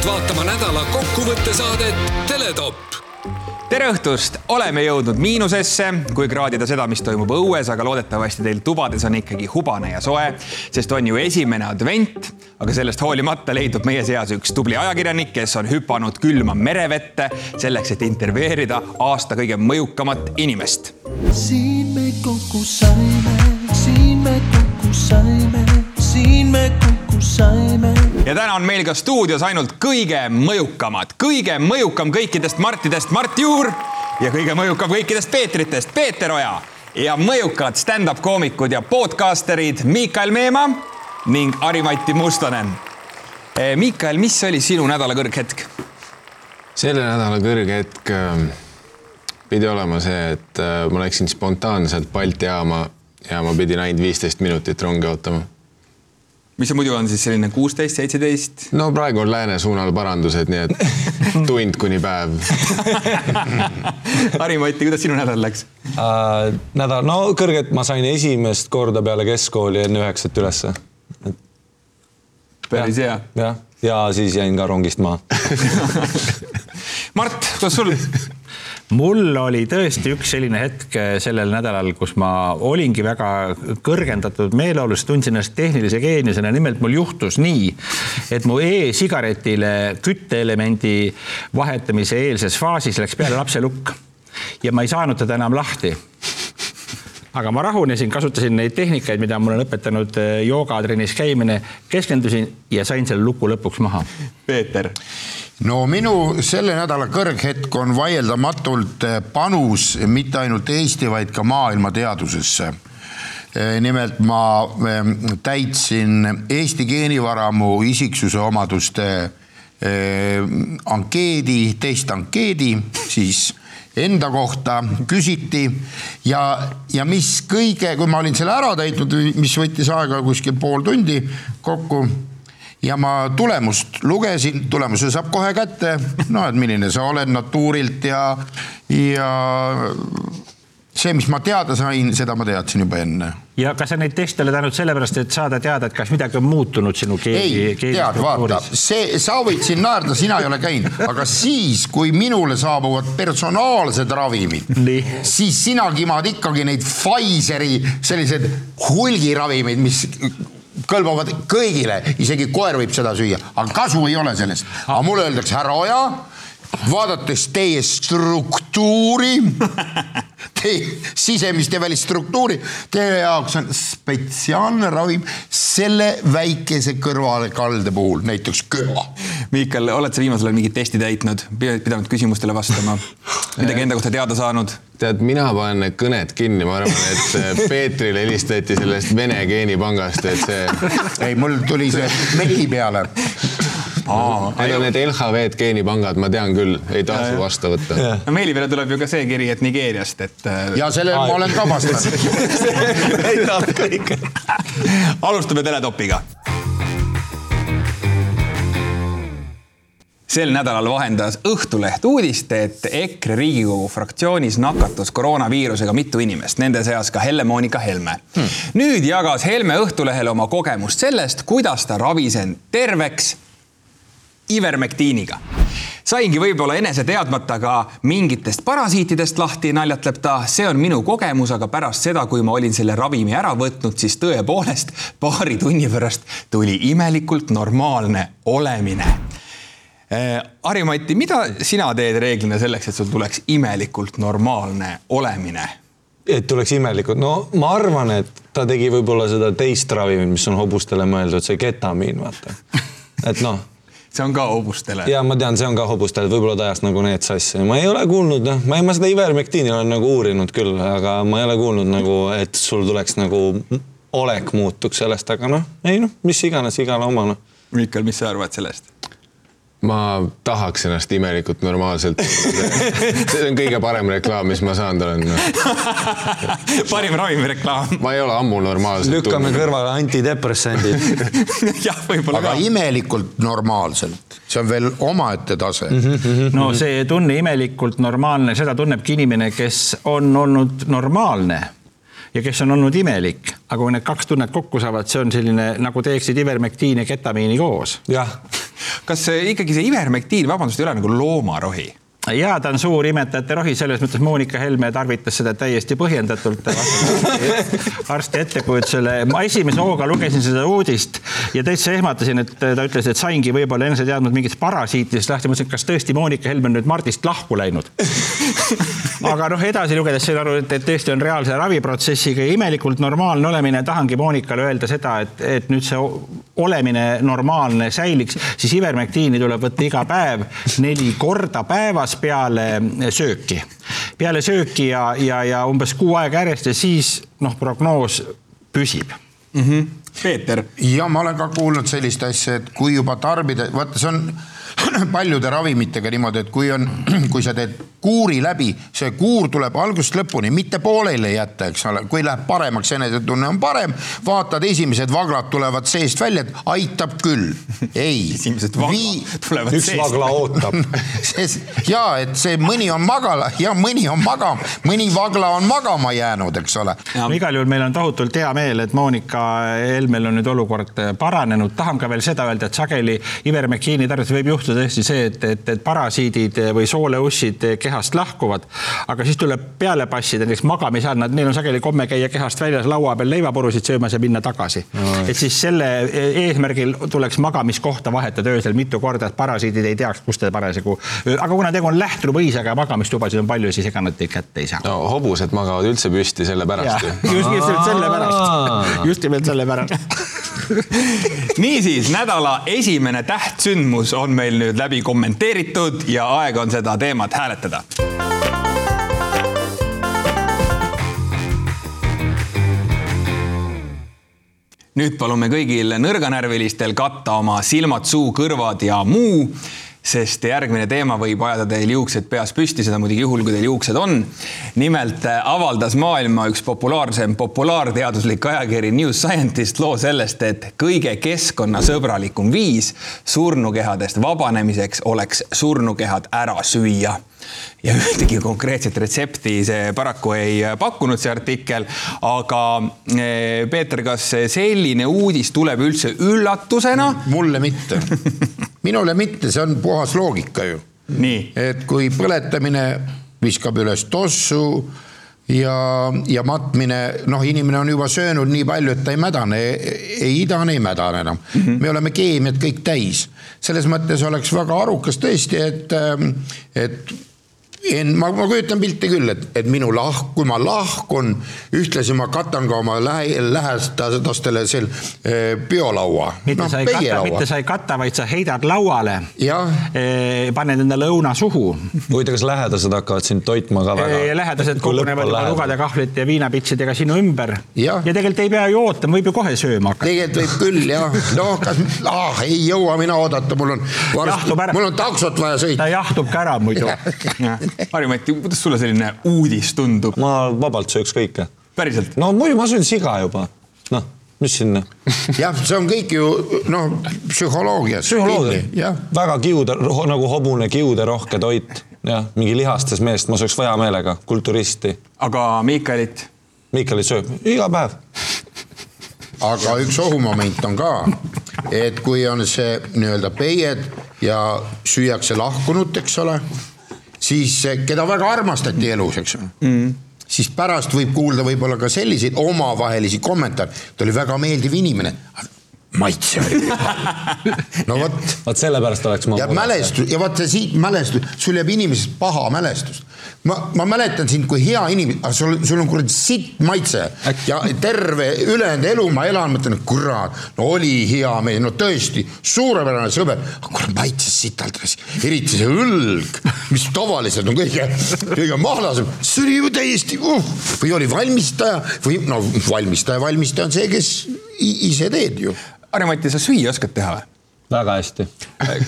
palutud vaatama nädala kokkuvõttesaadet Teletopp tere õhtust, oleme jõudnud miinusesse, kui kraadida seda, mis toimub õues, aga loodetavasti teil tubades on ikkagi hubane ja soe, sest on ju esimene advent. aga sellest hoolimata leidub meie seas üks tubli ajakirjanik, kes on hüpanud külma merevette selleks, et intervjueerida aasta kõige mõjukamat inimest. siin me kokku saime, siin me kokku saime, siin me kokku saime ja täna on meil ka stuudios ainult kõige mõjukamad, kõige mõjukam kõikidest Martidest Mart Juur ja kõige mõjukam kõikidest Peetritest Peeter Oja ja mõjukad stand-up koomikud ja podcasterid Miikael Meemaa ning Ari-Mati Mustonen. Eh, Miikael, mis oli sinu nädala kõrghetk? selle nädala kõrghetk ähm, pidi olema see, et äh, ma läksin spontaanselt Balti jaama ja ma pidin ainult viisteist minutit rongi ootama mis see muidu on siis selline kuusteist, seitseteist? no praegu on lääne suunal parandused, nii et tund kuni päev Harri-Mati, kuidas sinu nädal läks äh,? nädal, no kõrget ma sain esimest korda peale keskkooli enne üheksat ülesse. päris hea. jah, ja siis jäin ka rongist maha Mart, kuidas sul mul oli tõesti üks selline hetk eh, sellel nädalal, kus ma olingi väga kõrgendatud meeleolus, tundsin ennast tehnilise geeniusena, nimelt mul juhtus nii, et mu e-sigaretile kütteelemendi vahetamise eelses faasis läks peale lapselukk ja ma ei saanud teda enam lahti aga ma rahunesin, kasutasin neid tehnikaid, mida mul on õpetanud eh, joogatrennis käimine, keskendusin ja sain selle luku lõpuks maha. Peeter no minu selle nädala kõrghetk on vaieldamatult eh, panus mitte ainult Eesti, vaid ka maailma teadusesse. Eh, nimelt ma eh, täitsin Eesti geenivaramu isiksuse omaduste ankeedi, testankeedi siis enda kohta küsiti ja, ja mis kõige, kui ma olin selle ära täitnud, mis võttis aega kuskil pool tundi kokku ja ma tulemust lugesin, tulemuse saab kohe kätte, no et milline sa oled natuurilt ja, ja see, mis ma teada sain, seda ma teadsin juba enne. ja kas sa neid teste oled ainult sellepärast, et saada teada, et kas midagi on muutunud sinu keegi? ei, tead, vaata, see, sa võid siin naerda, sina ei ole käinud, aga siis, kui minule saabuvad personaalsed ravimid, siis sina kimad ikkagi neid Pfizeri sellised hulgiravimeid, mis kõlbavad kõigile, isegi koer võib seda süüa, aga kasu ei ole sellest. aga mulle öeldakse, härra Oja, vaadates teie struktuuri, teie sisemist ja välist struktuuri, teie jaoks on spetsiaalne ravim selle väikese kõrvalekalde puhul, näiteks köha. Miikal, oled sa viimasel ajal mingit testi täitnud, pidanud küsimustele vastama, midagi enda kohta teada saanud? tead, mina panen need kõned kinni, ma arvan, et äh, Peetrile helistati sellest Vene geenipangast, et see. ei, mul tuli see mehi peale. Need on need LHV-d geenipangad, ma tean küll, ei tasu vastu võtta. no meili peale tuleb ju ka see kiri, et Nigeeriast, et. Äh, ja sellele ma olen ka vastanud. alustame teletopiga sel nädalal vahendas Õhtuleht uudist, et EKRE Riigikogu fraktsioonis nakatus koroonaviirusega mitu inimest, nende seas ka Helle-Moonika Helme hmm.. nüüd jagas Helme Õhtulehele oma kogemust sellest, kuidas ta ravis end terveks ivermektiiniga saingi võib-olla enese teadmata ka mingitest parasiitidest lahti, naljatleb ta. see on minu kogemus, aga pärast seda, kui ma olin selle ravimi ära võtnud, siis tõepoolest paari tunni pärast tuli imelikult normaalne olemine Eh, Harri-Mati, mida sina teed reeglina selleks, et sul tuleks imelikult normaalne olemine? et tuleks imelikult, no ma arvan, et ta tegi võib-olla seda teist ravimit, mis on hobustele mõeldud, see ketamiin, vaata. et noh see on ka hobustele? ja ma tean, see on ka hobustele, võib-olla ta ajas nagu need sassi, ma ei ole kuulnud, noh, ma ei, ma seda ivermektiini olen nagu uurinud küll, aga ma ei ole kuulnud nagu, et sul tuleks nagu olek muutuks sellest, aga noh, ei noh, mis iganes, igale oma noh. Miikal, mis sa arvad sellest? Ma tahaks ennast imelikult normaalselt see on kõige parem reklaam, mis ma saanud olen no.. parim ravimireklaam. ma ei ole ammu normaalselt. lükkame tulnud. kõrvale antidepressandid jah, võib-olla ka. aga imelikult normaalselt, see on veel omaette tase mm. -hmm. no see tunne imelikult normaalne, seda tunnebki inimene, kes on olnud normaalne ja kes on olnud imelik, aga kui need kaks tunnet kokku saavad, see on selline nagu teeksid ivermektiini ja ketamiini koos. jah kas ikkagi see ivermektiin, vabandust, ei ole nagu loomarohi? Ja ta on suur imetajate rohi, selles mõttes Monika Helme tarvitas seda täiesti põhjendatult. arsti ettekujutusele, ma esimese hooga lugesin seda uudist ja täitsa ehmatasin, et ta ütles, et saingi võib-olla enese teadnud mingitest parasiitidest lahti, mõtlesin, et kas tõesti Monika Helme on nüüd Mardist lahku läinud. aga noh, edasi lugedes sain aru, et, et tõesti on reaalse raviprotsessiga ja imelikult normaalne olemine. tahangi Monikale öelda seda, et, et nüüd see olemine normaalne säiliks, siis ivermektiini tuleb võtta iga päev neli korda päevas peale sööki. peale sööki ja, ja, ja umbes kuu aega järjest ja siis noh, prognoos püsib mm. -hmm. Peeter. ja ma olen ka kuulnud sellist asja, et kui juba tarbida, vaata, see on paljude ravimitega niimoodi, et kui on, kui sa teed kuuri läbi, see kuur tuleb algusest lõpuni, mitte pooleli jätta, eks ole, kui läheb paremaks, enesetunne on parem, vaatad, esimesed vaglad tulevad seest välja, et aitab küll. ei. esimesed vaglad tulevad üks seest. üks vagla ootab ja et see mõni on magala ja mõni on magama, mõni vagla on magama jäänud, eks ole. igal juhul meil on tohutult hea meel, et Monika Helmel on nüüd olukord paranenud. tahan ka veel seda öelda, et sageli ivermektiini tarvis võib juhtuda tõesti see, et, et, et parasiidid või sooleussid kehast lahkuvad, aga siis tuleb peale passida, näiteks magamise ajal nad, neil on sageli komme käia kehast väljas laua peal leivapurusid söömas ja minna tagasi no,. et siis selle eesmärgil tuleks magamiskohta vahetada öösel mitu korda, et parasiidid ei teaks, kus te parasjagu, aga kuna tegu on lähtrumõisaga ja magamistubasid on palju, siis ega nad teid kätte ei saa. no hobused magavad üldse püsti sellepärast ju. just nimelt sellepärast, just nimelt sellepärast niisiis, nädala esimene tähtsündmus on meil nüüd läbi kommenteeritud ja aeg on seda teemat hääletada. nüüd palume kõigil nõrganärvilistel katta oma silmad, suu, kõrvad ja muu sest järgmine teema võib ajada teil juuksed peas püsti, seda muidugi juhul, kui teil juuksed on. nimelt äh, avaldas maailma üks populaarsem populaarteaduslik ajakiri New Scientist loo sellest, et kõige keskkonnasõbralikum viis surnukehadest vabanemiseks oleks surnukehad ära süüa ja ühtegi konkreetset retsepti see paraku ei pakkunud, see artikkel. aga eh, Peeter, kas selline uudis tuleb üldse üllatusena? mulle mitte minule mitte, see on puhas loogika ju. et kui põletamine viskab üles tossu ja, ja matmine, noh, inimene on juba söönud nii palju, et ta ei mädane, ei idane, ei mädane enam mm. -hmm. me oleme keemiat kõik täis. selles mõttes oleks väga arukas tõesti, et, et en, ma, ma kujutan pilti küll, et, et minu lahk, kui ma lahkun, ühtlasi ma katan ka oma lähe, lähedastele seal e, biolaua. mitte no, sa ei kata, mitte sa ei kata, vaid sa heidad lauale. E, paned enda lõuna suhu. huvitav, kas lähedased hakkavad sind toitma ka väga? lähedased kogunevad oma lugade, kahvlite ja viinapitsidega sinu ümber. ja tegelikult ei pea ju ootama, võib ju kohe sööma hakata. tegelikult võib küll jah, noh, kas ah, ei jõua mina oodata, mul on, mul on taksot vaja sõita. ta jahtub ka ära muidu Harri-Mati, kuidas sulle selline uudis tundub? ma vabalt sööks kõike. päriselt? no muidu ma söön siga juba, noh mis sinna? jah, see on kõik ju noh, psühholoogias. psühholoogia, väga kiude, nagu hobune kiuderohke toit, jah, mingi lihastes meest ma sööks hea meelega, kulturisti. aga Miikalit? Miikalit sööb iga päev. aga üks ohumoment on ka, et kui on see nii-öelda peied ja süüakse lahkunut, eks ole siis keda väga armastati elus, eks ju mm. siis pärast võib kuulda võib-olla ka selliseid omavahelisi kommentaare, ta oli väga meeldiv inimene maitse oli no vot. vot sellepärast oleks ma. ja mälestus ja vaata siit mälestus, sul jääb inimesest paha mälestus. Ma, ma mäletan sind kui hea inimene, aga sul, sul on kuradi sitt maitse Äkki. ja terve ülejäänud elu ma elan, mõtlen, et kurat, no oli hea mees, no tõesti suurepärane sõber, aga kurat maitses sitalt, eriti see õlg, mis tavaliselt on kõige, kõige mahlasem, see oli ju täiesti uh, või oli valmistaja või no valmistaja, valmistaja on see, kes ise teed ju Harri-Mati, sa süüa oskad teha või? väga hästi.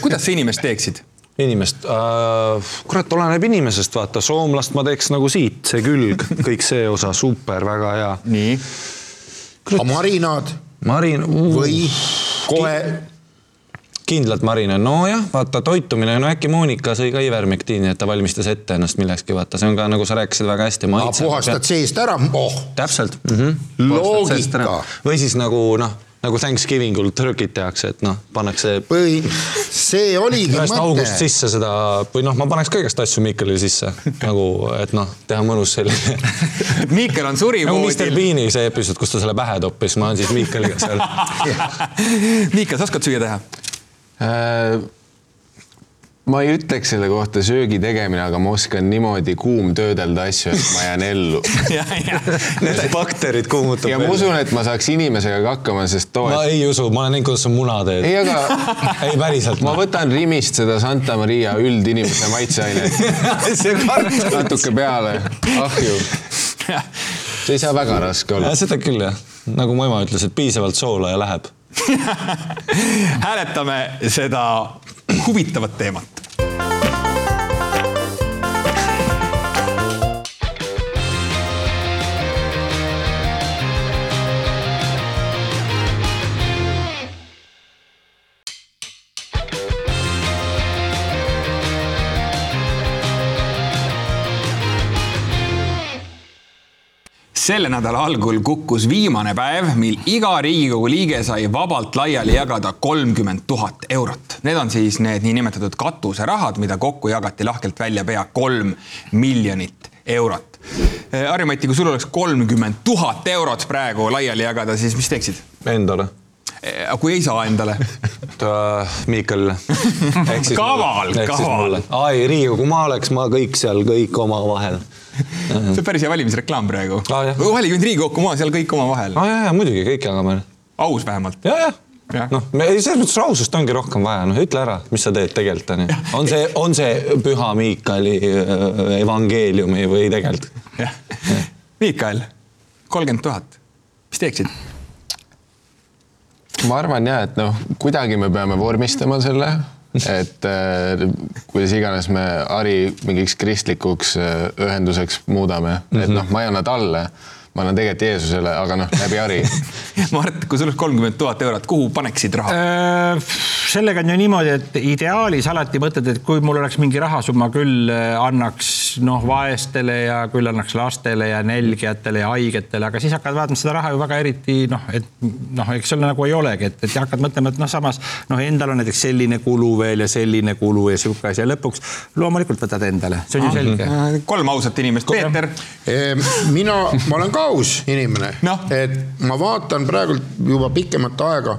kuidas sa inimest teeksid? Inimest äh,, kurat, oleneb inimesest, vaata, soomlast ma teeks nagu siit, see külg, kõik see osa, super, väga hea. nii. marinaad. marin- uh,. või kohe kindlalt marina, nojah, vaata toitumine, no äkki Monika sõi ka ivermektiini, et ta valmistas ette ennast millekski, vaata, see on ka nagu sa rääkisid väga hästi. puhastad seest ära, oh. täpselt mm. -hmm. loogika. või siis nagu noh nagu Thanksgiving ul trükid tehakse, et noh, pannakse põhi, see oligi mõte august. sisse seda või noh, ma paneks kõigest asju Miikelile sisse nagu, et noh, teha mõnus selline. Miikel on nagu Mr surivoodil. Bean'i see episood, kus ta selle pähe toppis, ma olen siis Miikeliga seal. Miikel, sa oskad süüa teha? Ma ei ütleks selle kohta söögi tegemine, aga ma oskan niimoodi kuumtöödelda asju, et ma jään ellu. Need bakterid kuumutab. ja ma usun, et ma saaks inimesega ka hakkama, sest too, ma ei usu, ma olen näinud, kuidas sa muna teed. ei, aga ei päriselt. ma võtan Rimist seda Santa Maria üldinimese maitseainet natuke peale, ahju. see ei saa väga raske olla. seda küll jah, nagu mu ema ütles, et piisavalt soola ja läheb. hääletame seda huvitavat teemat. Selle nädala algul kukkus viimane päev, mil iga Riigikogu liige sai vabalt laiali jagada kolmkümmend tuhat eurot. Need on siis need niinimetatud katuserahad, mida kokku jagati lahkelt välja pea kolm miljonit eurot. Harri-Mati, kui sul oleks kolmkümmend tuhat eurot praegu laiali jagada, siis mis teeksid? Endale. kui ei saa endale? Miikelile. Kaval, kaval.. ai, Riigikogu, ma oleks, ma kõik seal, kõik omavahel. see on päris hea valimisreklaam praegu Aa, jah. valige nüüd Riigikokku maha, seal kõik omavahel. aa ja, ja muidugi kõik jagame. aus vähemalt. ja, ja.. noh, me selles mõttes ausust ongi rohkem vaja, noh ütle ära, mis sa teed tegelikult onju. on see, on see Püha Miikali äh, evangeeliumi või tegelikult? jah. Miikael, kolmkümmend tuhat, mis teeksid? ma arvan ja, et noh, kuidagi me peame vormistama selle, et äh, kuidas iganes me Ari mingiks kristlikuks äh, ühenduseks muudame mm, -hmm. et noh, ma ei anna talle, ma annan tegelikult Jeesusele, aga noh, läbi Ari. Mart, kui sul oleks kolmkümmend tuhat eurot, kuhu paneksid raha? Äh, sellega on ju niimoodi, et ideaalis alati mõtled, et kui mul oleks mingi rahasumma, küll äh, annaks noh, vaestele ja küll annaks lastele ja nälgijatele ja haigetele, aga siis hakkad vaatama seda raha ju väga eriti noh, et noh, eks seal nagu ei olegi, et, et hakkad mõtlema, et noh, samas noh, endal on näiteks selline kulu veel ja selline kulu ja sihuke asi ja lõpuks loomulikult võtad endale, see on ju selge. kolm ausat inimest, Peeter. Mina, ma olen ka aus inimene Noh. et ma vaatan praegult juba pikemat aega,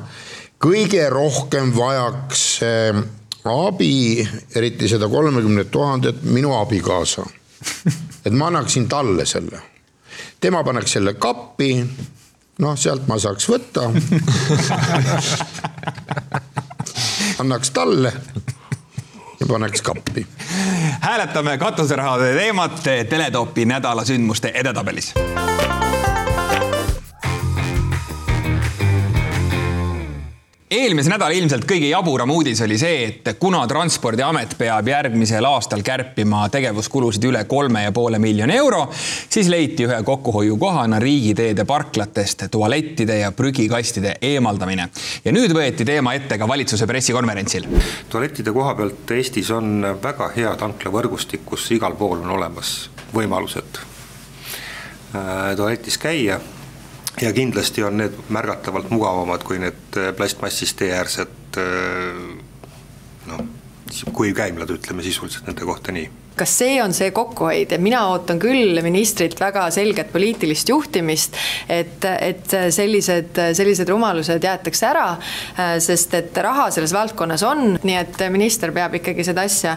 kõige rohkem vajaks äh, abi, eriti seda kolmekümne tuhandet, minu abikaasa. et ma annaksin talle selle, tema paneks selle kappi, noh, sealt ma saaks võtta. annaks talle ja paneks kappi hääletame katuserahade teemat Teletopi nädala sündmuste edetabelis. Eelmise nädala ilmselt kõige jaburam uudis oli see, et kuna Transpordiamet peab järgmisel aastal kärpima tegevuskulusid üle kolme ja poole miljoni euro, siis leiti ühe kokkuhoiukohana riigiteede parklatest tualettide ja prügikastide eemaldamine. ja nüüd võeti teema ette ka valitsuse pressikonverentsil. tualettide koha pealt Eestis on väga hea tanklavõrgustik, kus igal pool on olemas võimalused äh, tualetis käia ja kindlasti on need märgatavalt mugavamad kui need äh, plastmassist teeäärsed noh, kuivkäimlad, ütleme sisuliselt nende kohta nii. Kas see on see kokkuhoid? Ja mina ootan küll ministrilt väga selget poliitilist juhtimist, et, et sellised, sellised rumalused jäetakse ära, sest et raha selles valdkonnas on, nii et minister peab ikkagi seda asja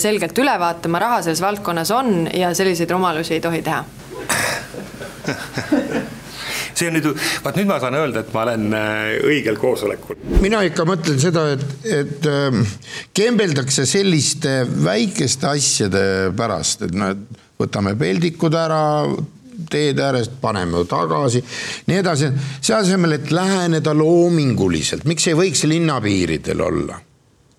selgelt üle vaatama, raha selles valdkonnas on ja selliseid rumalusi ei tohi teha see on nüüd, vaat nüüd ma saan öelda, et ma olen äh, õigel koosolekul. mina ikka mõtlen seda, et, et ähm, kembeldakse selliste väikeste asjade pärast, et noh, et võtame peldikud ära teede äärest, paneme tagasi, nii edasi, selle asemel, et läheneda loominguliselt, miks ei võiks linnapiiridel olla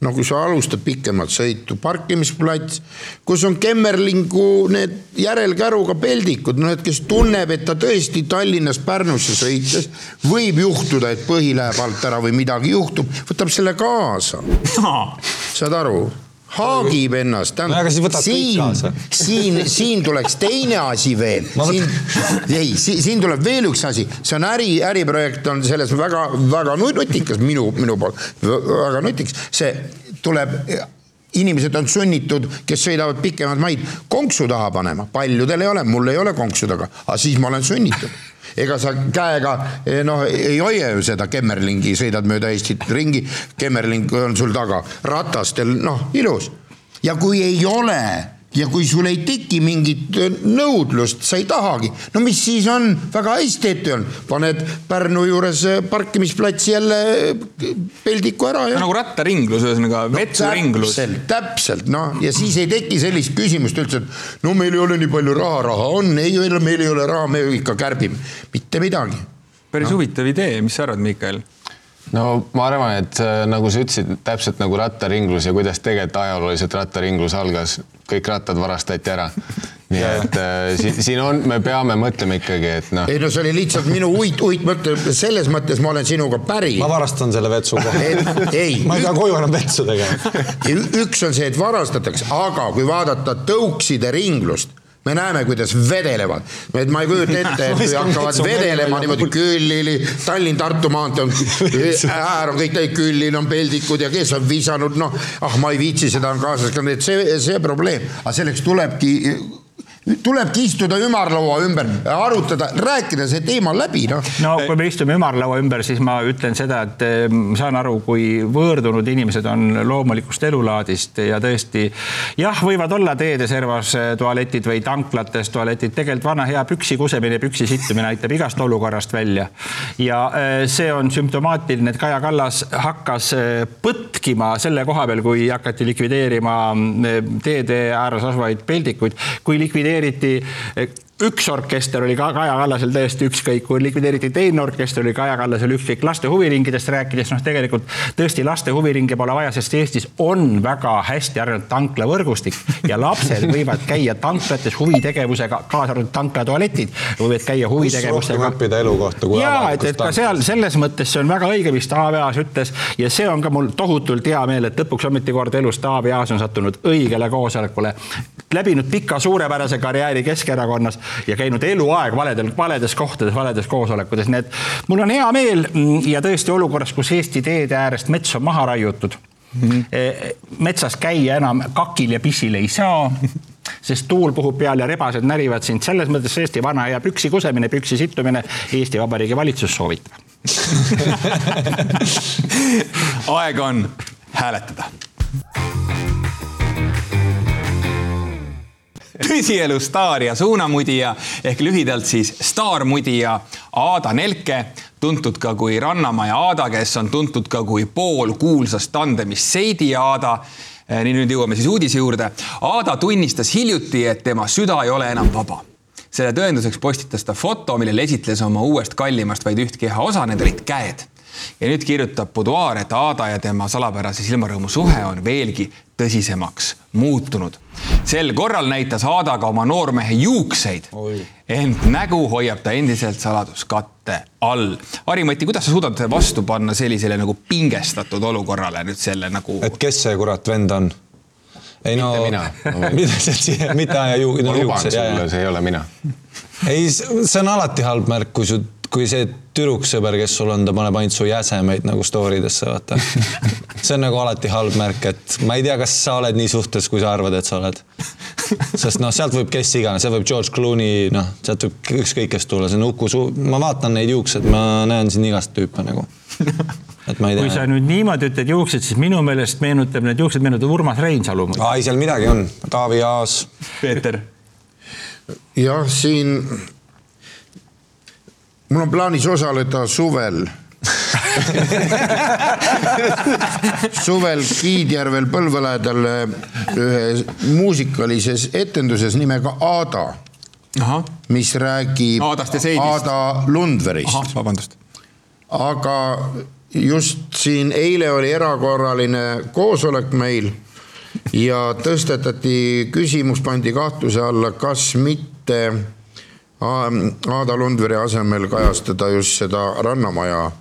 no kui sa alustad pikemat sõitu, parkimisplats, kus on Kemmerlingu need järelkäruga peldikud, no et kes tunneb, et ta tõesti Tallinnast Pärnusse sõites võib juhtuda, et põhi läheb alt ära või midagi juhtub, võtab selle kaasa. saad aru? Haagib ennast, võtad kõik siin siin, siin tuleks teine asi veel, siin, ei, siin tuleb veel üks asi, see on äri, äriprojekt on selles väga, väga nu- nutikas minu, minu poolt, väga nutikas, see tuleb inimesed on sunnitud, kes sõidavad pikemaid maid, konksu taha panema, paljudel ei ole, mul ei ole konksu taga, aga siis ma olen sunnitud ega sa käega eh, noh, ei hoia ju seda Kemmerlingi, sõidad mööda Eestit ringi, Kemmerling on sul taga, ratastel noh, ilus. ja kui ei ole ja kui sul ei teki mingit eh, nõudlust, sa ei tahagi, no mis siis on, väga hästi ette on, paned Pärnu juures eh, parkimisplatsi jälle eh, peldiku ära ja nagu rattaringlus, ühesõnaga vetsuringlus. täpselt, täpselt noh, ja siis ei teki sellist küsimust üldse, et no meil ei ole nii palju raha, raha on, ei ole, meil ei ole raha, me ikka kärbime, mitte midagi. päris huvitav idee, mis sa arvad, Miikael? No ma arvan, et äh, nagu sa ütlesid, täpselt nagu rattaringlus ja kuidas tegelikult ajalooliselt rattaringlus algas, kõik rattad varastati ära. nii et äh, siin, siin on, me peame mõtlema ikkagi, et noh, ei no see oli lihtsalt minu uit, uitmõte, selles mõttes ma olen sinuga päri. ma varastan selle vetsu kohe. ma ei pea koju enam vetsu tegema. üks on see, et varastatakse, aga kui vaadata tõukside ringlust, me näeme, kuidas vedelevad, et ma ei kujuta ette, et kui hakkavad vedelema niimoodi Küllili, Tallinn-Tartu maantee on, äär on kõik täis, Küllil on peldikud ja kes on visanud, noh, ah, ma ei viitsi, seda on kaasas ka, et see, see probleem, aga selleks tulebki tulebki istuda ümarlaua ümber, arutada, rääkida see teema läbi, noh. no kui me istume ümarlaua ümber, siis ma ütlen seda, et ma saan aru, kui võõrdunud inimesed on loomulikust elulaadist ja tõesti jah, võivad olla teede servas eh, tualetid või tanklates tualetid, tegelikult vana hea püksi kusemine, püksi sittumine aitab igast olukorrast välja. Ja eh, see on sümptomaatiline, et Kaja Kallas hakkas eh, põtkima selle koha peal, kui hakati likvideerima mm, teede ääres asuvaid peldikuid, kui likvideeriti üks orkester oli ka Kaja Kallasel täiesti ükskõik, kui likvideeriti teine orkester oli Kaja Kallasel ükskõik. laste huviringidest rääkides, noh, tegelikult tõesti laste huviringe pole vaja, sest Eestis on väga hästi arenenud tanklavõrgustik ja lapsed võivad käia tanklates huvitegevusega, kaasa arvatud tanklatualetid, võivad käia huvitegevusega õppida elukohta kui ja et, et ka seal selles mõttes see on väga õige, mis Taavi Aas ütles ja see on ka mul tohutult hea meel, et lõpuks ometi kord elus Taavi Aas on sattunud õigele koosolekule, läbinud pika suurepärase karjääri Keskerakonnas ja käinud eluaeg valedel, valedes kohtades, valedes koosolekutes, nii et mul on hea meel mm, ja tõesti olukorras, kus Eesti teede äärest mets on maha raiutud mm, -hmm. metsas käia enam kakil ja pissil ei saa sest tuul puhub peal ja rebased närivad sind, selles mõttes Eesti vana hea püksi kusemine, püksi sittumine, Eesti Vabariigi valitsus soovitab. aeg on hääletada. tõsielu staar ja suunamudija ehk lühidalt siis staarmudija Aada Nelke, tuntud ka kui Rannamaja Aada, kes on tuntud ka kui pool kuulsast tandemist Seidi Aada nii nüüd jõuame siis uudise juurde. Aada tunnistas hiljuti, et tema süda ei ole enam vaba. selle tõenduseks postitas ta foto, millel esitles oma uuest kallimast vaid üht kehaosa, need olid käed. Ja nüüd kirjutab Buduaar, et Aada ja tema salapärase silmarõõmu suhe on veelgi tõsisemaks muutunud. sel korral näitas Aada ka oma noormehe juukseid, ent nägu hoiab ta endiselt saladuskatte all. Harimati, kuidas sa suudad vastu panna sellisele nagu pingestatud olukorrale nüüd selle nagu? et kes see kurat vend on? ei no Mitte see, mitte aja ju, ma luban juuksed, sulle, see ei ole mina. ei, see on alati halb märk, kui su, kui see tüdruksõber, kes sul on, ta paneb ainult su jäsemeid nagu story desse, vaata. see on nagu alati halb märk, et ma ei tea, kas sa oled nii suhtes, kui sa arvad, et sa oled. sest noh, sealt võib kes iganes, sealt võib George Clooney, noh, sealt võib ükskõik kes tulla, see on Uku Suu, ma vaatan neid juukseid, ma näen siin igast tüüpe nagu. et ma ei kui sa tea. nüüd niimoodi ütled juuksed, siis minu meelest meenutab need juuksed meenutavad Urmas Reinsalu. ai, seal midagi on, Taavi Aas Peeter jah, siin mul on plaanis osaleda suvel suvel Kiidjärvel Põlva lähedal ühes muusikalises etenduses nimega Aada, mis räägib Aadast ja Seidist. Aada Lundverist vabandust. aga just siin eile oli erakorraline koosolek meil ja tõstatati küsimus, pandi kahtluse alla, kas mitte Aada Lundveri asemel kajastada just seda Rannamaja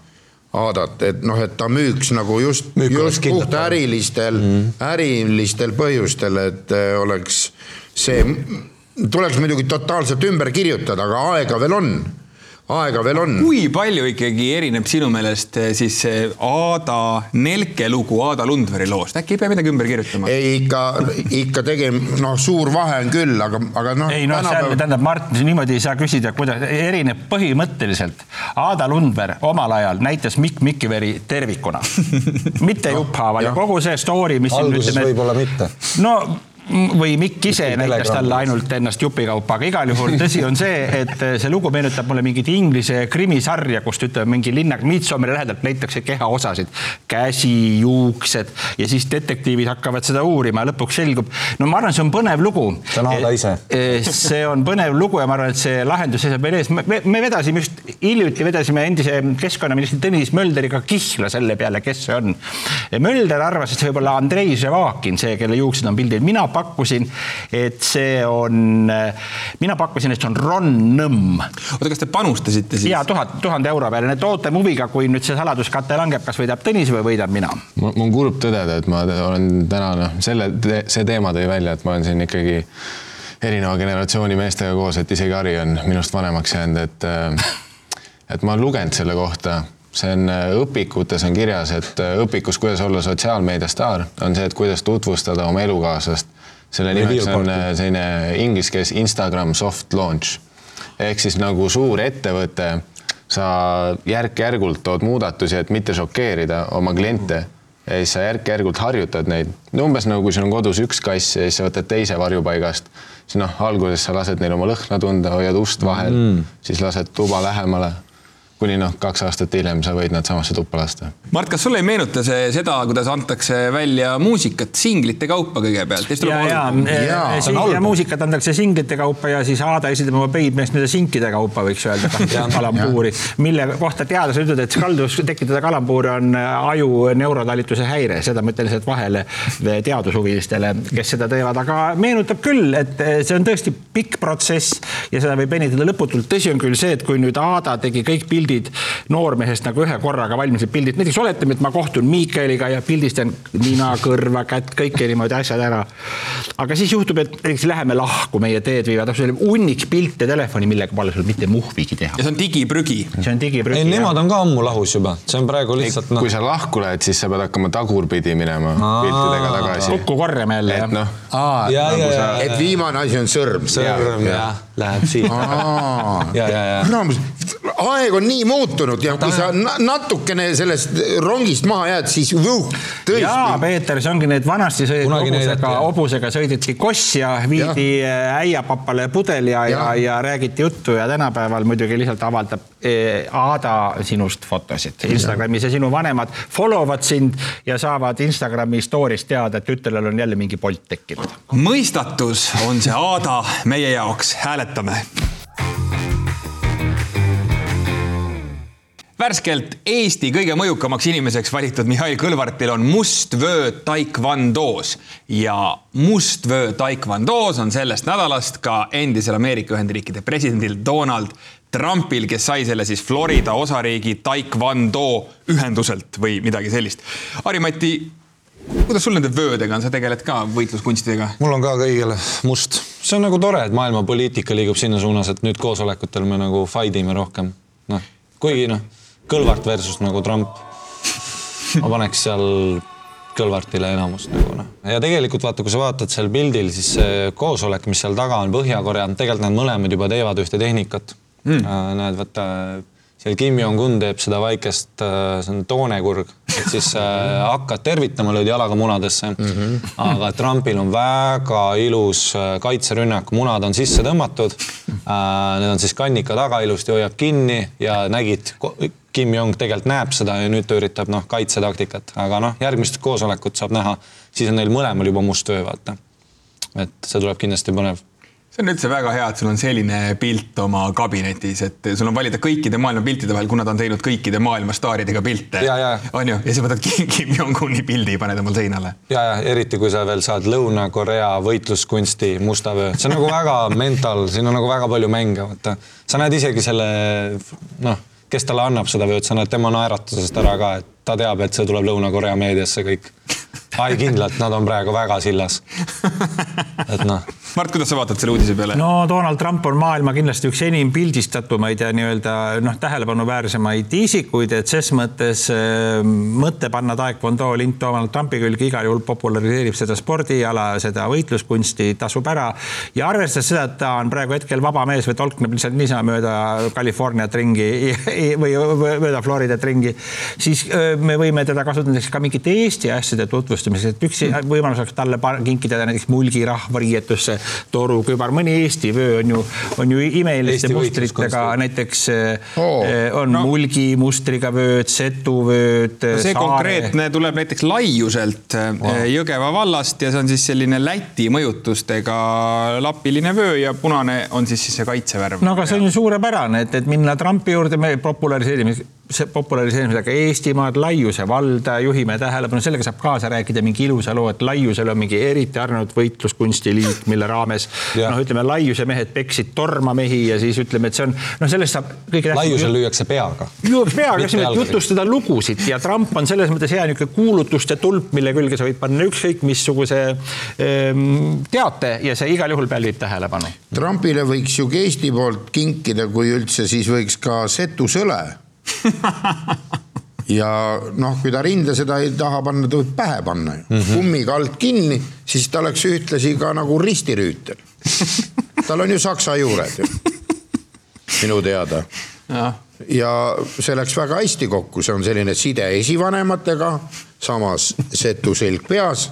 Aadat, et noh, et ta müüks nagu just, just puht ärilistel mm., ärilistel põhjustel, et eh, oleks see, tuleks muidugi totaalselt ümber kirjutada, aga aega veel on, aega veel on. kui palju ikkagi erineb sinu meelest eh, siis see Aada Nelke lugu Aada Lundveri loost, äkki ei pea midagi ümber kirjutama? ei ikka, ikka tegem-, noh, suur vahe on küll, aga, aga noh. ei no seal tähendab, Mart, niimoodi ei saa küsida, kuidas erineb põhimõtteliselt. Aada Lundberg omal ajal näitas Mikk Mikkiveri tervikuna, mitte jupphaaval ja jah. kogu see story, mis alguses võib-olla mitte. no või Mikk ise näitas talle ainult ennast jupikaupa, aga igal juhul tõsi on see, et see lugu meenutab mulle mingit inglise krimisarja, kust ütleme mingi linnak Midsommari lähedalt leitakse kehaosasid, käsi, juuksed ja siis detektiivid hakkavad seda uurima ja lõpuks selgub, no ma arvan, see on põnev lugu. See on Aada ise. see on põnev lugu ja ma arvan, et see lahendus seisab veel ees. me, me vedasime just hiljuti vedasime endise keskkonnaministri Tõnis Mölderiga kihla selle peale, kes see on. Mölder arvas, et see võib olla Andrei Ževakin, see, kelle juuksed on pildil, mina pakkusin, et see on, mina pakkusin, et see on Ron Nõmm oota, kas te panustasite siis? ja tuhat, tuhande euro peale, nii et ootame huviga, kui nüüd see saladuskate langeb, kas võidab Tõnis või võidan mina. mul on kurb tõdeda, et ma olen täna noh, selle, see teema tõi välja, et ma olen siin ikkagi erineva generatsiooni meestega koos, et isegi Harri on minust vanemaks jäänud, et äh, et ma olen lugenud selle kohta, see on äh, õpikutes on kirjas, et äh, õpikus, kuidas olla sotsiaalmeedia staar, on see, et kuidas tutvustada oma elukaaslast. Selle nimeks on äh, selline inglise keeles Instagram soft launch. Ehk siis nagu suur ettevõte, sa järk-järgult tood muudatusi, et mitte šokeerida oma kliente. Ja siis sa järk-järgult harjutad neid. no umbes nagu kui sul on kodus üks kass ja siis sa võtad teise varjupaigast, siis noh, alguses sa lased neil oma lõhna tunda, hoiad ust vahel. Mm., siis lased tuba lähemale kuni noh, kaks aastat hiljem sa võid nad samasse tuppa lasta. Mart, kas sulle ei meenuta see seda, kuidas antakse välja muusikat singlite kaupa kõigepealt? ja, ja, ja, ja, ja muusikat antakse singlite kaupa ja siis Aada esitab oma peidmeest nende sinkide kaupa, võiks öelda, kalambuuri, mille kohta teadlased ütlevad, et kalduvus tekitada kalambuuri on aju neurotalituse häire, seda ma ütlen lihtsalt vahele teadushuvilistele, kes seda teevad, aga meenutab küll, et see on tõesti pikk protsess ja seda võib venitada lõputult. tõsi on küll see, et kui nüüd Aada tegi kõik pildid noormehest nagu ühe korraga valmisid pildid, näiteks oletame, et ma kohtun Miikaliga ja pildistan nina, kõrva, kätt, kõike niimoodi asjad ära. aga siis juhtub, et näiteks läheme lahku, meie teed viivad, hunniks pilte telefoni, millega pole sul mitte muhvigi teha ja. see on digiprügi. see on digiprügi. ei, nemad on ka ammu lahus juba, see on praegu lihtsalt noh kui, sa lahku lähed, siis sa pead hakkama tagurpidi minema piltidega tagasi. kokku korjame jälle et jah. noh, ja, ja, ja, et viimane asi on sõrm. sõrm ja läheb siit. ja, ja, ja kurat, aeg on nii muutunud ja kui sa na- natukene sellest rongist maha jääd, siis vuh, jaa, tõesti. Peeter, see ongi need vanasti sõideti hobusega, hobusega sõideti kossja, viidi äh, äiapapale pudel ja, ja, ja räägiti juttu ja tänapäeval muidugi lihtsalt avaldab eh, Aada sinust fotosid Instagramis ja sinu vanemad follow vad sind ja saavad Instagrami story'st teada, et tütrel on jälle mingi polt tekkinud. mõistatus on see Aada meie jaoks, hääletame. Värskelt Eesti kõige mõjukamaks inimeseks valitud Mihhail Kõlvartil on mustvöö taekwondo's ja mustvöö taekwondo's on sellest nädalast ka endisel Ameerika Ühendriikide presidendil Donald Trumpil, kes sai selle siis Florida osariigi taekwondo ühenduselt või midagi sellist. Harri-Mati, kuidas sul nende vöödega on, sa tegeled ka võitluskunstidega? mul on ka kõigile must, see on nagu tore, et maailma poliitika liigub sinna suunas, et nüüd koosolekutel me nagu fight ime rohkem, noh, kuigi noh, Kõlvart versus nagu Trump. ma paneks seal Kõlvartile enamust nagu noh, ja tegelikult vaata, kui sa vaatad seal pildil, siis see koosolek, mis seal taga on, Põhja-Korea, tegelikult nad mõlemad juba teevad ühte tehnikat mm.. näed, vaata seal Kim Jong-un teeb seda väikest, see on toonekurg, et siis äh, hakkad tervitama, lööd jalaga munadesse mm. -hmm. aga Trumpil on väga ilus äh, kaitserünnak, munad on sisse tõmmatud äh,. Need on siis kannika taga ilusti hoiab kinni ja nägid, Kim Jong tegelikult näeb seda ja nüüd ta üritab noh, kaitsetaktikat, aga noh, järgmist koosolekut saab näha, siis on neil mõlemal juba must töö, vaata. et see tuleb kindlasti põnev see on üldse väga hea, et sul on selline pilt oma kabinetis, et sul on valida kõikide maailma piltide vahel, kuna ta on teinud kõikide maailma staaridega pilte. On ju, ja sa võtad Kim Kim Jong-uni pildi, paned omal seinale. ja, ja eriti kui sa veel saad Lõuna-Korea võitluskunsti musta vöö, see on nagu väga mental, siin on nagu väga palju mänge, vaata. sa näed isegi selle noh, kes talle annab seda või ütles, et tema naeratusest ära ka, et ta teab, et see tuleb Lõuna-Korea meediasse kõik. ai kindlalt, nad on praegu väga sillas. et noh Mart, kuidas sa vaatad selle uudise peale? no Donald Trump on maailma kindlasti üks enim pildistatumaid ja nii-öelda noh, tähelepanuväärsemaid isikuid, et ses mõttes äh, mõte panna taekwondo lint Donald Trumpi külge igal juhul populariseerib seda spordiala, seda võitluskunsti, tasub ära. ja arvestades seda, et ta on praegu hetkel vaba mees või tolkneb lihtsalt niisama mööda Californiat ringi või mööda Floridat ringi, siis me võime teda kasutada näiteks ka mingite Eesti asjade tutvustamiseks, et üks võimalus oleks talle kinkida näiteks mulgirahva riietusse toru kübar, mõni Eesti vöö on ju, on ju imeliste Eesti mustritega, näiteks oh, on no. mulgi mustriga vööd, setuvööd. see konkreetne tuleb näiteks Laiuselt wow. Jõgeva vallast ja see on siis selline Läti mõjutustega lapiline vöö ja punane on siis, siis see kaitsevärv. no aga see on ju suurepärane, et, et minna Trumpi juurde, me populariseerime see populariseerimisega Eestimaad, Laiuse valda, juhime tähelepanu, sellega saab kaasa rääkida mingi ilusa loo, et Laiusel on mingi eriti arenenud võitluskunstiliit, mille raames noh, ütleme Laiuse mehed peksid tormamehi ja siis ütleme, et see on noh, sellest saab kõige laiusel lüüakse peaga. lüüakse peaga, just nimelt jutustada lugusid ja Trump on selles mõttes hea niisugune kuulutuste tulp, mille külge sa võid panna ükskõik missuguse ehm, teate ja see igal juhul pälvib tähelepanu. Trumpile võiks ju Eesti poolt kinkida, kui üldse, siis võiks ka setusõle. ja noh, kui ta rinde seda ei taha panna, ta võib pähe panna ju. Mm -hmm. kummiga alt kinni, siis ta oleks ühtlasi ka nagu ristirüütel. tal on ju saksa juured ju, minu teada. Ja see läks väga hästi kokku, see on selline side esivanematega, samas setu selg peas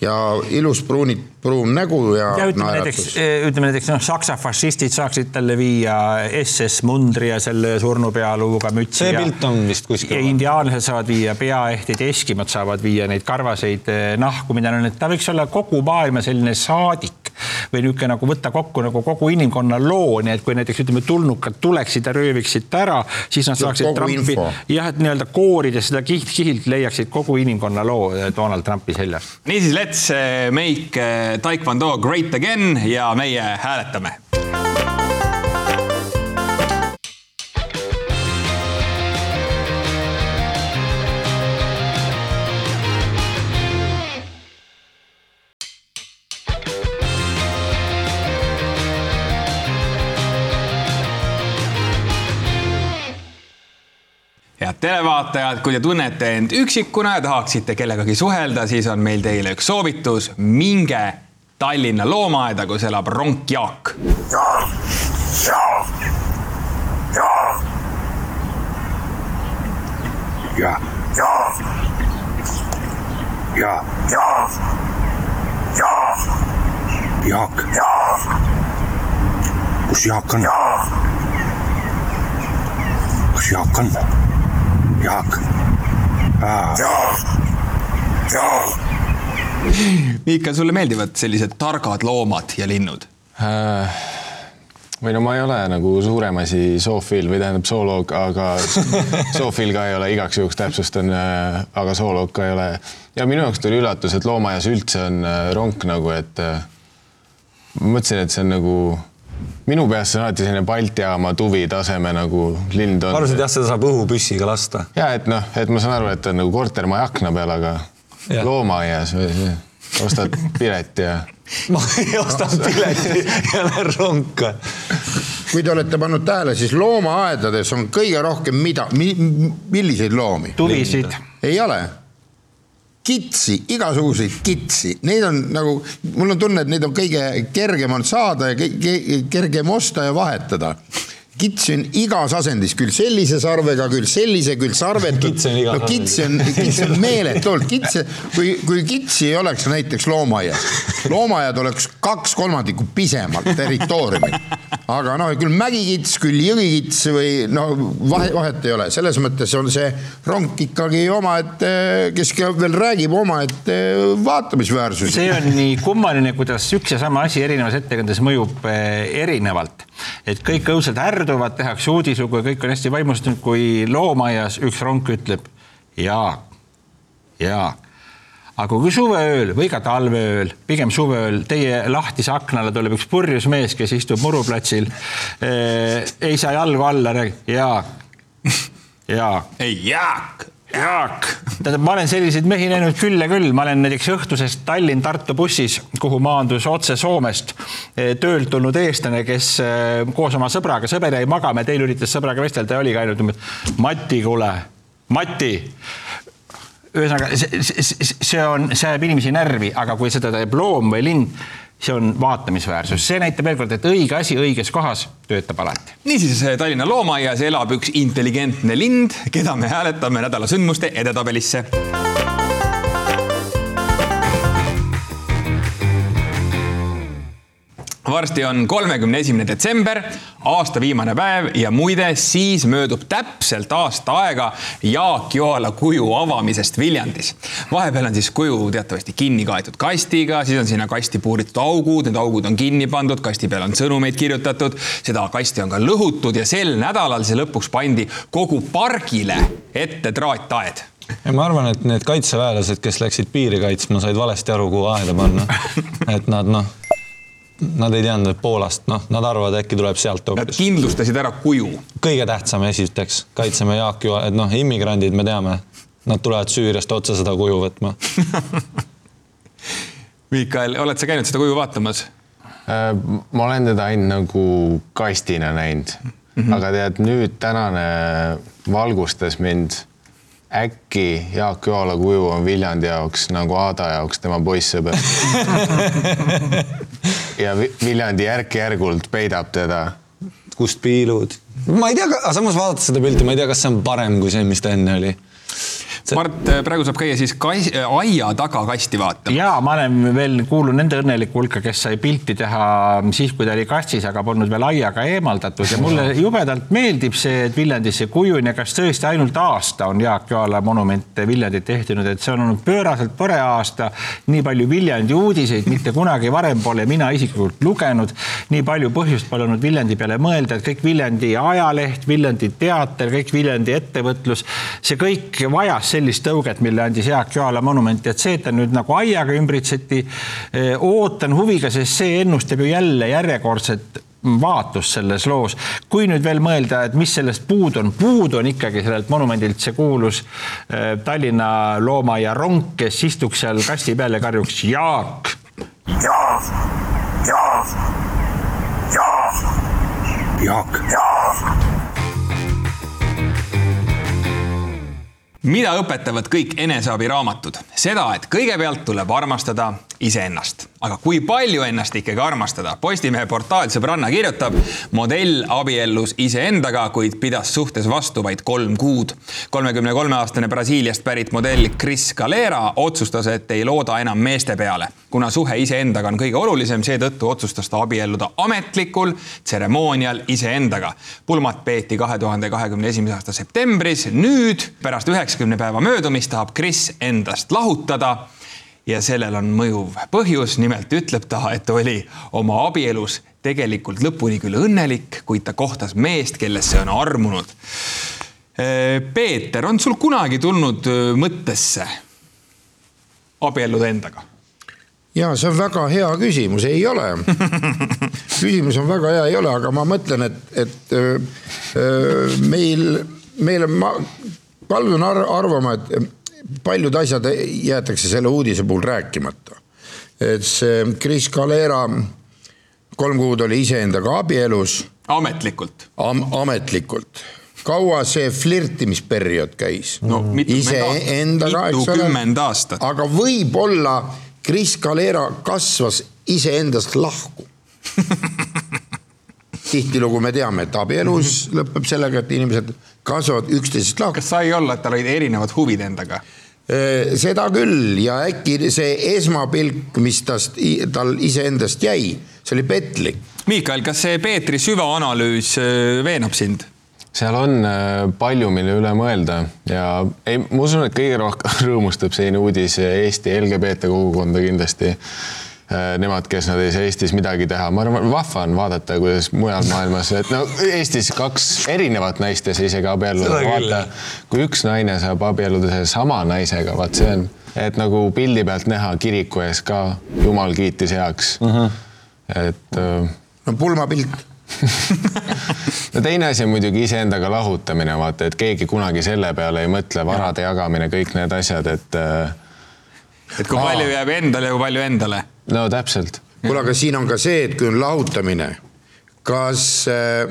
ja ilus pruunid, pruun nägu ja, ja ütleme näiteks naeratus., ütleme näiteks noh, saksa fašistid saaksid talle viia SS mundri ja selle surnupealuuga mütsi. See ja- pilt on vist kuskil indiaanlased saavad viia peaehtid, eskimod saavad viia neid karvaseid eh, nahku, mida on, et ta võiks olla kogu maailma selline saadik või niisugune nagu võtta kokku nagu kogu inimkonna loo, nii et kui näiteks ütleme, tulnukad tuleksid ja rööviksid ära, siis nad saaksid Trumpi jah, et nii-öelda koorides seda kiht kihilt leiaksid kogu inimkonna loo eh, Donald Trumpi seljas. niisiis, let's eh, make eh, taekwondo great again ja meie hääletame. Televaatajad, kui te tunnete end üksikuna ja tahaksite kellegagi suhelda, siis on meil teile üks soovitus. minge Tallinna loomaaeda, kus elab ronk Jaak. ja, ja, Jaak. kus Jaak on? kus Jaak on? Jaak. Miikal, sulle meeldivad sellised targad loomad ja linnud? Äh, või no ma ei ole nagu suurem asi zoofiil või tähendab zooloog, aga zoofiil ka ei ole, igaks juhuks täpsustan, aga zooloog ka ei ole. ja minu jaoks tuli üllatus, et loomaaias üldse on äh, ronk nagu, et äh, ma mõtlesin, et see on nagu minu peas see on alati selline Balti jaama tuvi taseme nagu lind on. arvasid jah, seda saab õhupüssiga lasta? ja et noh, et ma saan aru, et on nagu kortermaja akna peal, aga Jah. loomaaias või see, ostad pileti ja ma ei osta pileti ja lähen ronka. kui te olete pannud tähele, siis loomaaedades on kõige rohkem mida mi,, milliseid loomi? tuvisid. ei ole. Kitsi, igasuguseid kitsi, neid on nagu, mul on tunne, et neid on kõige kergem on saada ja kergem osta ja vahetada kitsi on igas asendis, küll sellise sarvega, küll sellise, küll sarvetud. No kitsi on, kitsi on meeletult, kitsi, kui, kui kitsi ei oleks näiteks loomaaias, loomaaiad oleks kaks kolmandikku pisemalt territooriumil. aga noh, küll mägikits, küll jõgikits või no vahe, vahet ei ole, selles mõttes on see ronk ikkagi omaette, kes veel räägib omaette vaatamisväärsus. see on nii kummaline, kuidas üks ja sama asi erinevas ettekandes mõjub eh, erinevalt. Et kõik õudselt ärduvad, tehakse uudislugu ja kõik on hästi vaimustunud, kui loomaaias üks ronk ütleb Jaak, Jaak aga kui suveööl või ka talveööl, pigem suveööl, teie lahtise akna alla tuleb üks purjus mees, kes istub muruplatsil eh,, ei saa jalgu alla, räägib Jaak, Jaak, ei, Jaak. Jaak, tähendab, ma olen selliseid mehi näinud küll ja küll, ma olen näiteks õhtuses Tallinn-Tartu bussis, kuhu maandus otse Soomest eh, töölt tulnud eestlane, kes eh, koos oma sõbraga, sõber jäi magama ja teine üritas sõbraga vestelda ja oligi ainult, Mati, kuule, Mati! Ühesõnaga, see, see, see on, see ajab inimesi närvi, aga kui seda teeb loom või lind, see on vaatamisväärsus, see näitab veel kord, et õige asi õiges kohas töötab alati. niisiis Tallinna loomaaias elab üks intelligentne lind, keda me hääletame nädala sündmuste edetabelisse varsti on kolmekümne esimene detsember, aasta viimane päev ja muide, siis möödub täpselt aasta aega Jaak Joala kuju avamisest Viljandis. vahepeal on siis kuju teatavasti kinni kaetud kastiga, siis on sinna kasti puuritud augud, need augud on kinni pandud, kasti peal on sõnumeid kirjutatud, seda kasti on ka lõhutud ja sel nädalal see lõpuks pandi kogu pargile ette traattaed ja ma arvan, et need kaitseväelased, kes läksid piiri kaitsma, said valesti aru, kuhu aeda panna. et nad noh, nad ei teadnud, et Poolast, noh, nad arvavad, äkki tuleb sealt Nad hoopis. kindlustasid ära kuju kõige tähtsam esiteks, kaitseme Jaak Joa, et noh, immigrandid me teame, nad tulevad Süüriast otse seda kuju võtma. Miikael, oled sa käinud seda kuju vaatamas? Äh, ma olen teda ainult nagu kastina näinud mm, -hmm. aga tead nüüd tänane valgustas mind. äkki Jaak Joala kuju on Viljandi jaoks nagu Aada jaoks tema poissõber. ja Vi- Viljandi järk-järgult peidab teda. kust piilud? ma ei tea, aga samas vaadates seda pilti, ma ei tea, kas see on parem kui see, mis ta enne oli. Mart, praegu saab käia siis kas, aia taga kasti vaatamas. ja ma olen veel kuulun nende õnneliku hulka, kes sai pilti teha siis, kui ta oli kastis, aga polnud veel aiaga eemaldatud ja mulle jubedalt meeldib see, et Viljandisse kujuni ja kas tõesti ainult aasta on Jaak Joala monument Viljandit ehtinud, et see on olnud pööraselt tore aasta. nii palju Viljandi uudiseid mitte kunagi varem pole mina isiklikult lugenud. nii palju põhjust pole olnud Viljandi peale mõelda, et kõik Viljandi ajaleht, Viljandi teater, kõik Viljandi ettevõtlus, see kõik vajas sellist tõuget, mille andis Jaak Joala monument ja et see, et ta nüüd nagu aiaga ümbritseti, ootan huviga, sest see ennustab ju jälle järjekordset vaatust selles loos. kui nüüd veel mõelda, et mis sellest puudu on, puudu on ikkagi sellelt monumendilt see kuulus eh, Tallinna loomaaia ronk, kes istuks seal kasti peal ja karjuks Jaak. Jaak, Jaak, Jaak, Jaak, Jaak. Mida õpetavad kõik eneseabiraamatud? seda, et kõigepealt tuleb armastada iseennast, aga kui palju ennast ikkagi armastada? Postimehe portaal Sõbranna kirjutab, modell abiellus iseendaga, kuid pidas suhtes vastu vaid kolm kuud. kolmekümne kolme aastane Brasiiliast pärit modell Chris Calera otsustas, et ei looda enam meeste peale. kuna suhe iseendaga on kõige olulisem, seetõttu otsustas ta abielluda ametlikul tseremoonial iseendaga. pulmat peeti kahe tuhande kahekümne esimese aasta septembris, nüüd pärast üheksakümne päeva möödumist tahab Chris endast lahutada ja sellel on mõjuv põhjus, nimelt ütleb ta, et oli oma abielus tegelikult lõpuni küll õnnelik, kuid ta kohtas meest, kellesse on armunud. Peeter, on sul kunagi tulnud mõttesse abielluda endaga? ja see on väga hea küsimus, ei ole. küsimus on väga hea, ei ole, aga ma mõtlen, et, et öö, meil, meil on, ma kaldun ar arvama, et paljud asjad jäetakse selle uudise puhul rääkimata. et see Chris Calera kolm kuud oli iseendaga abielus ametlikult? am,, ametlikult. kaua see flirtimisperiood käis? no iseendaga, eks ole. aga võib-olla Chris Calera kasvas iseendast lahku. tihtilugu me teame, et abielus lõpeb sellega, et inimesed kasvavad üksteisest lahku. kas sai olla, et tal olid erinevad huvid endaga? seda küll ja äkki see esmapilk, mis tast, tal iseendast jäi, see oli petlik. Miikael, kas see Peetri süvaanalüüs veenab sind? seal on palju, mille üle mõelda ja ei, ma usun, et kõige rohkem rõõmustab selline uudis Eesti LGBT kogukonda kindlasti. Nemad, kes nad ei saa Eestis midagi teha, ma arvan, vahva on vaadata, kuidas mujal maailmas, et no Eestis kaks erinevat naist ei saa isegi abielluda vaata. kui üks naine saab abielluda sellesama naisega, vaat see on, et nagu pildi pealt näha kiriku ees ka, jumal kiitis heaks uh. -huh. et äh, no pulmapilt. no teine asi on muidugi iseendaga lahutamine, vaata, et keegi kunagi selle peale ei mõtle, varade jagamine, kõik need asjad, et. äh, et kui palju jääb endale ja kui palju endale. No täpselt. kuule, aga siin on ka see, et kui on lahutamine, kas äh,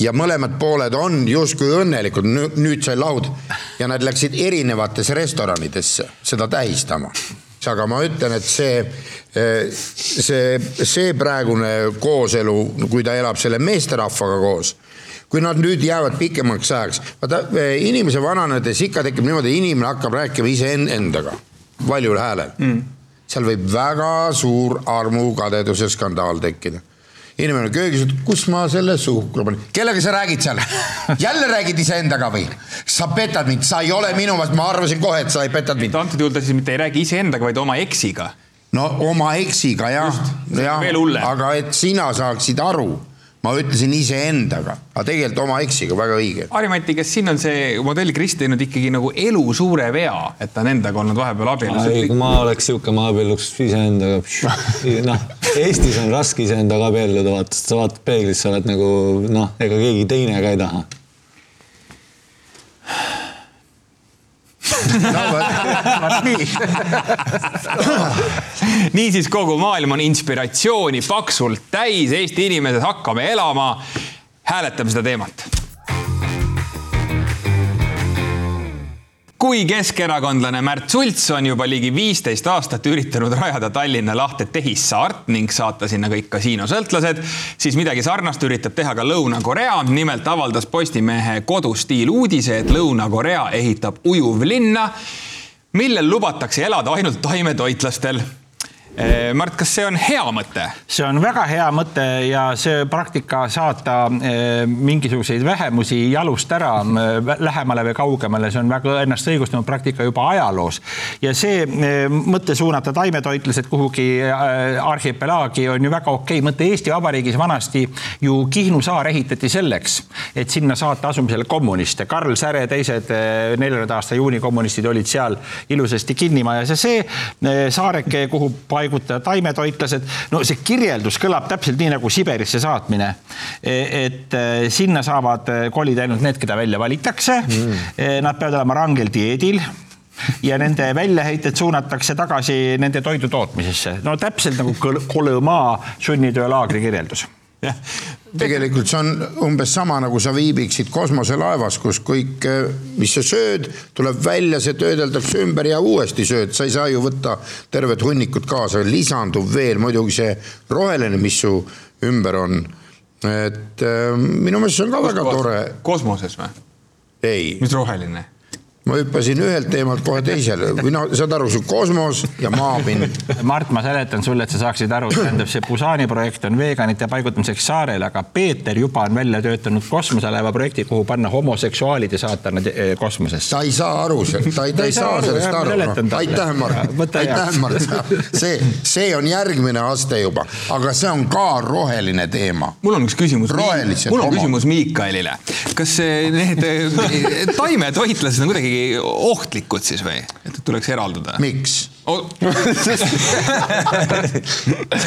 ja mõlemad pooled on justkui õnnelikud, nüüd sai lahud ja nad läksid erinevatesse restoranidesse seda tähistama. Aga ma ütlen, et see, äh, see, see praegune kooselu, kui ta elab selle meesterahvaga koos, kui nad nüüd jäävad pikemaks ajaks, vaata inimese vananedes ikka tekib niimoodi, inimene hakkab rääkima iseendaga valjul häälel. Mm.. Seal võib väga suur armukadeduse skandaal tekkida inimene köögis, et kus ma selle suhkru panin, kellega sa räägid seal? jälle räägid iseendaga või? sa petad mind, sa ei ole minu meelest, ma arvasin kohe, et sa ei petad mind. antud juhul ta siis mitte ei räägi iseendaga, vaid oma eksiga. no oma eksiga jah, jah, aga et sina saaksid aru ma ütlesin iseendaga, aga tegelikult oma eksiga, väga õige. Harimati, kas siin on see modell Krist teinud ikkagi nagu elu suure vea, et ta on endaga olnud vahepeal abielus? ei, kui ma oleks sihuke, ma abielluks iseendaga. noh, Eestis on raske iseendaga abielluda, vaata, sa vaatad peeglisse, oled nagu noh, ega keegi teine ka ei taha niisiis, kogu maailm on inspiratsiooni paksult täis, Eesti inimesed, hakkame elama. hääletame seda teemat kui keskerakondlane Märt Sults on juba ligi viisteist aastat üritanud rajada Tallinna lahte tehissaart ning saata sinna kõik kasiinosõltlased, siis midagi sarnast üritab teha ka Lõuna-Korea. nimelt avaldas Postimehe kodustiil uudise, et Lõuna-Korea ehitab ujuvlinna, millel lubatakse elada ainult taimetoitlastel Mart, kas see on hea mõte? see on väga hea mõte ja see praktika saata eh, mingisuguseid vähemusi jalust ära eh, lähemale või kaugemale, see on väga ennast õigustanud praktika juba ajaloos. ja see mõte suunata taimetoitlased kuhugi arhipelaagi on ju väga okei okay. mõte. Eesti Vabariigis vanasti ju Kihnu saar ehitati selleks, et sinna saata asumisele kommuniste. Karl Säre, teised neljanda aasta juuni kommunistid olid seal ilusasti kinnimajas ja see saareke, kuhu paigutada taimetoitlased. no see kirjeldus kõlab täpselt nii nagu Siberisse saatmine. et eh, sinna saavad eh, kolida ainult need, keda välja valitakse mm.. Nad peavad olema rangel dieedil ja nende väljaheited suunatakse tagasi nende toidu tootmisesse. no täpselt nagu Kolõmaa sunnitöölaagri kirjeldus tegelikult see on umbes sama, nagu sa viibiksid kosmoselaevas, kus kõik, mis sa sööd, tuleb välja, see töödeldakse ümber ja uuesti sööd, sa ei saa ju võtta tervet hunnikut kaasa, lisandub veel muidugi see roheline, mis su ümber on. et äh, minu meelest see on ka Kus väga tore. kosmoses või? ei. mis roheline? Ma hüppasin ühelt teemalt kohe teisele, no saad aru, see kosmos ja maapind. Mart, ma seletan sulle, et sa saaksid aru, tähendab, see Busani projekt on veganite paigutamiseks saarele, aga Peeter juba on välja töötanud kosmoselaeva projekti, kuhu panna homoseksuaalid ja saata nad eh, kosmosesse. ta ei saa aru, ta ei, ta ei saa sellest aru. aitäh, Mart, aitäh, Mart, see, see on järgmine aste juba, aga see on ka roheline teema. mul on üks küsimus. mul on homo. küsimus Miikaelile. kas need eh, taimetoitlased on kuidagi kuidagi ohtlikud siis või, et tuleks eraldada? miks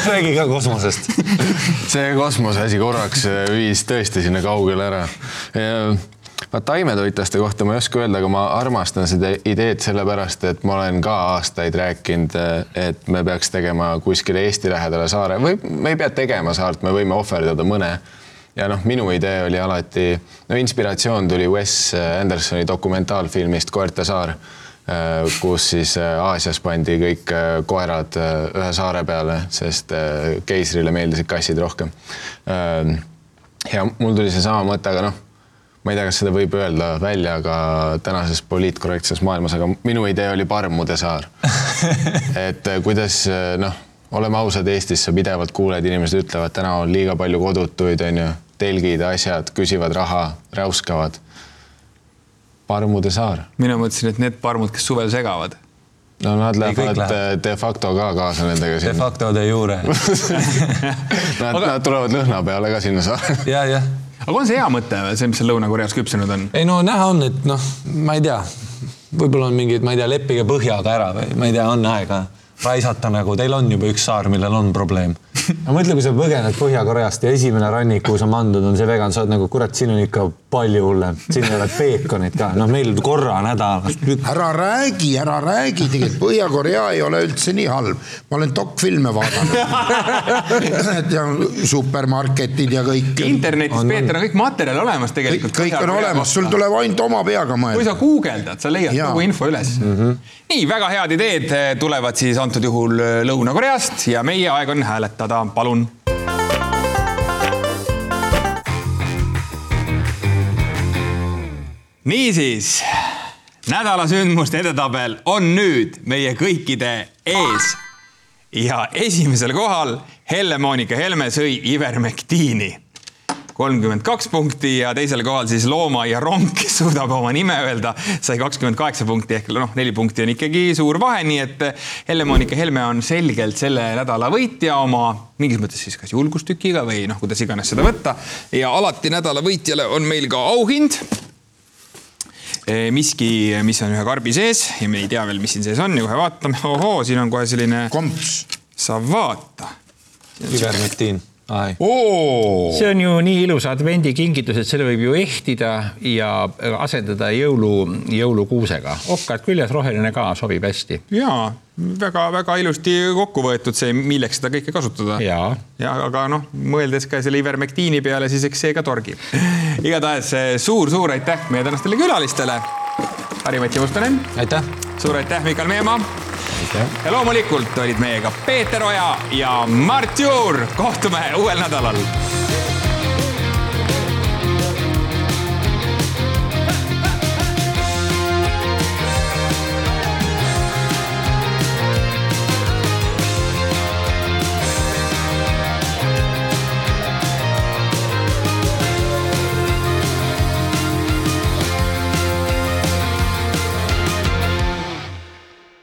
räägi ka kosmosest. see kosmose asi korraks viis tõesti sinna kaugele ära. vaat taimetoitlaste kohta ma ei oska öelda, aga ma armastan seda ideed sellepärast, et ma olen ka aastaid rääkinud, et me peaks tegema kuskile Eesti lähedale saare või me ei pea tegema saart, me võime ohverdada mõne ja noh, minu idee oli alati, no inspiratsioon tuli Wes Andersoni dokumentaalfilmist Koerte saar, äh, kus siis äh, Aasias pandi kõik äh, koerad ühe saare peale, sest keisrile meeldisid kassid rohkem. ja mul tuli seesama mõte, aga noh, ma ei tea, kas seda võib öelda välja ka tänases poliitkorrektses maailmas, aga minu idee oli Parmude saar. et kuidas noh oleme ausad, Eestis sa pidevalt kuuled, inimesed ütlevad, täna on liiga palju kodutuid, onju telgid, asjad, küsivad raha, räuskavad. parmude saar. mina mõtlesin, et need parmud, kes suvel segavad. no nad lähevad läheb. de facto ka kaasa nendega sinna. De facto de jure Nad aga..., nad tulevad lõhna peale ka sinna saarele. ja, jah. aga on see hea mõte, see, mis seal Lõuna-Koreas küpsenud on? ei no näha on, et noh, ma ei tea, võib-olla on mingid, ma ei tea, leppige põhjaga ära või ma ei tea, on aega raisata nagu, teil on juba üks saar, millel on probleem no mõtle, kui sa põgened Põhja-Koreast ja esimene rannik, kuhu sa mandud, on see vegan, sa oled nagu kurat, siin on ikka palju hullem, siin ei ole peekonit ka, noh, meil korra nädalas. ära räägi, ära räägi, tegelikult Põhja-Korea ei ole üldse nii halb. ma olen dokfilme vaadanud. ja supermarketid ja kõik. internetis, Peeter, on kõik materjal olemas tegelikult. kõik on olemas, sul tuleb ainult oma peaga kui mõelda. sa guugeldad, sa leiad kogu info üles mm. -hmm. nii väga head ideed tulevad siis antud juhul Lõuna-Koreast ja meie aeg on hääletada, palun. niisiis, nädala sündmuste edetabel on nüüd meie kõikide ees ja esimesel kohal Helle-Moonika Helme sõi ivermektiini kolmkümmend kaks punkti ja teisel kohal siis Looma ja Ronk, kes suudab oma nime öelda, sai kakskümmend kaheksa punkti ehk noh, neli punkti on ikkagi suur vahe, nii et Helle-Moonika Helme on selgelt selle nädala võitja oma mingis mõttes siis kas julgustükiga või noh, kuidas iganes seda võtta. ja alati nädala võitjale on meil ka auhind Eh, miski, mis on ühe karbi sees ja me ei tea veel, mis siin sees on ja kohe vaatame, ohoo, siin on kohe selline komps. sa vaata. ivermektiin, see on ju nii ilus advendikingitus, et selle võib ju ehtida ja asendada jõulu, jõulukuusega. okkad küljes, roheline ka sobib hästi. ja väga-väga ilusti kokku võetud see, milleks seda kõike kasutada. ja ja aga noh, mõeldes ka selle ivermektiini peale, siis eks see ka torgib. igatahes suur-suur aitäh meie tänastele külalistele. Harri-Mati Mustonen, aitäh. suur aitäh, Mikal Meemaa. Ja loomulikult olid meiega Peeter Oja ja Mart Juur. kohtume uuel nädalal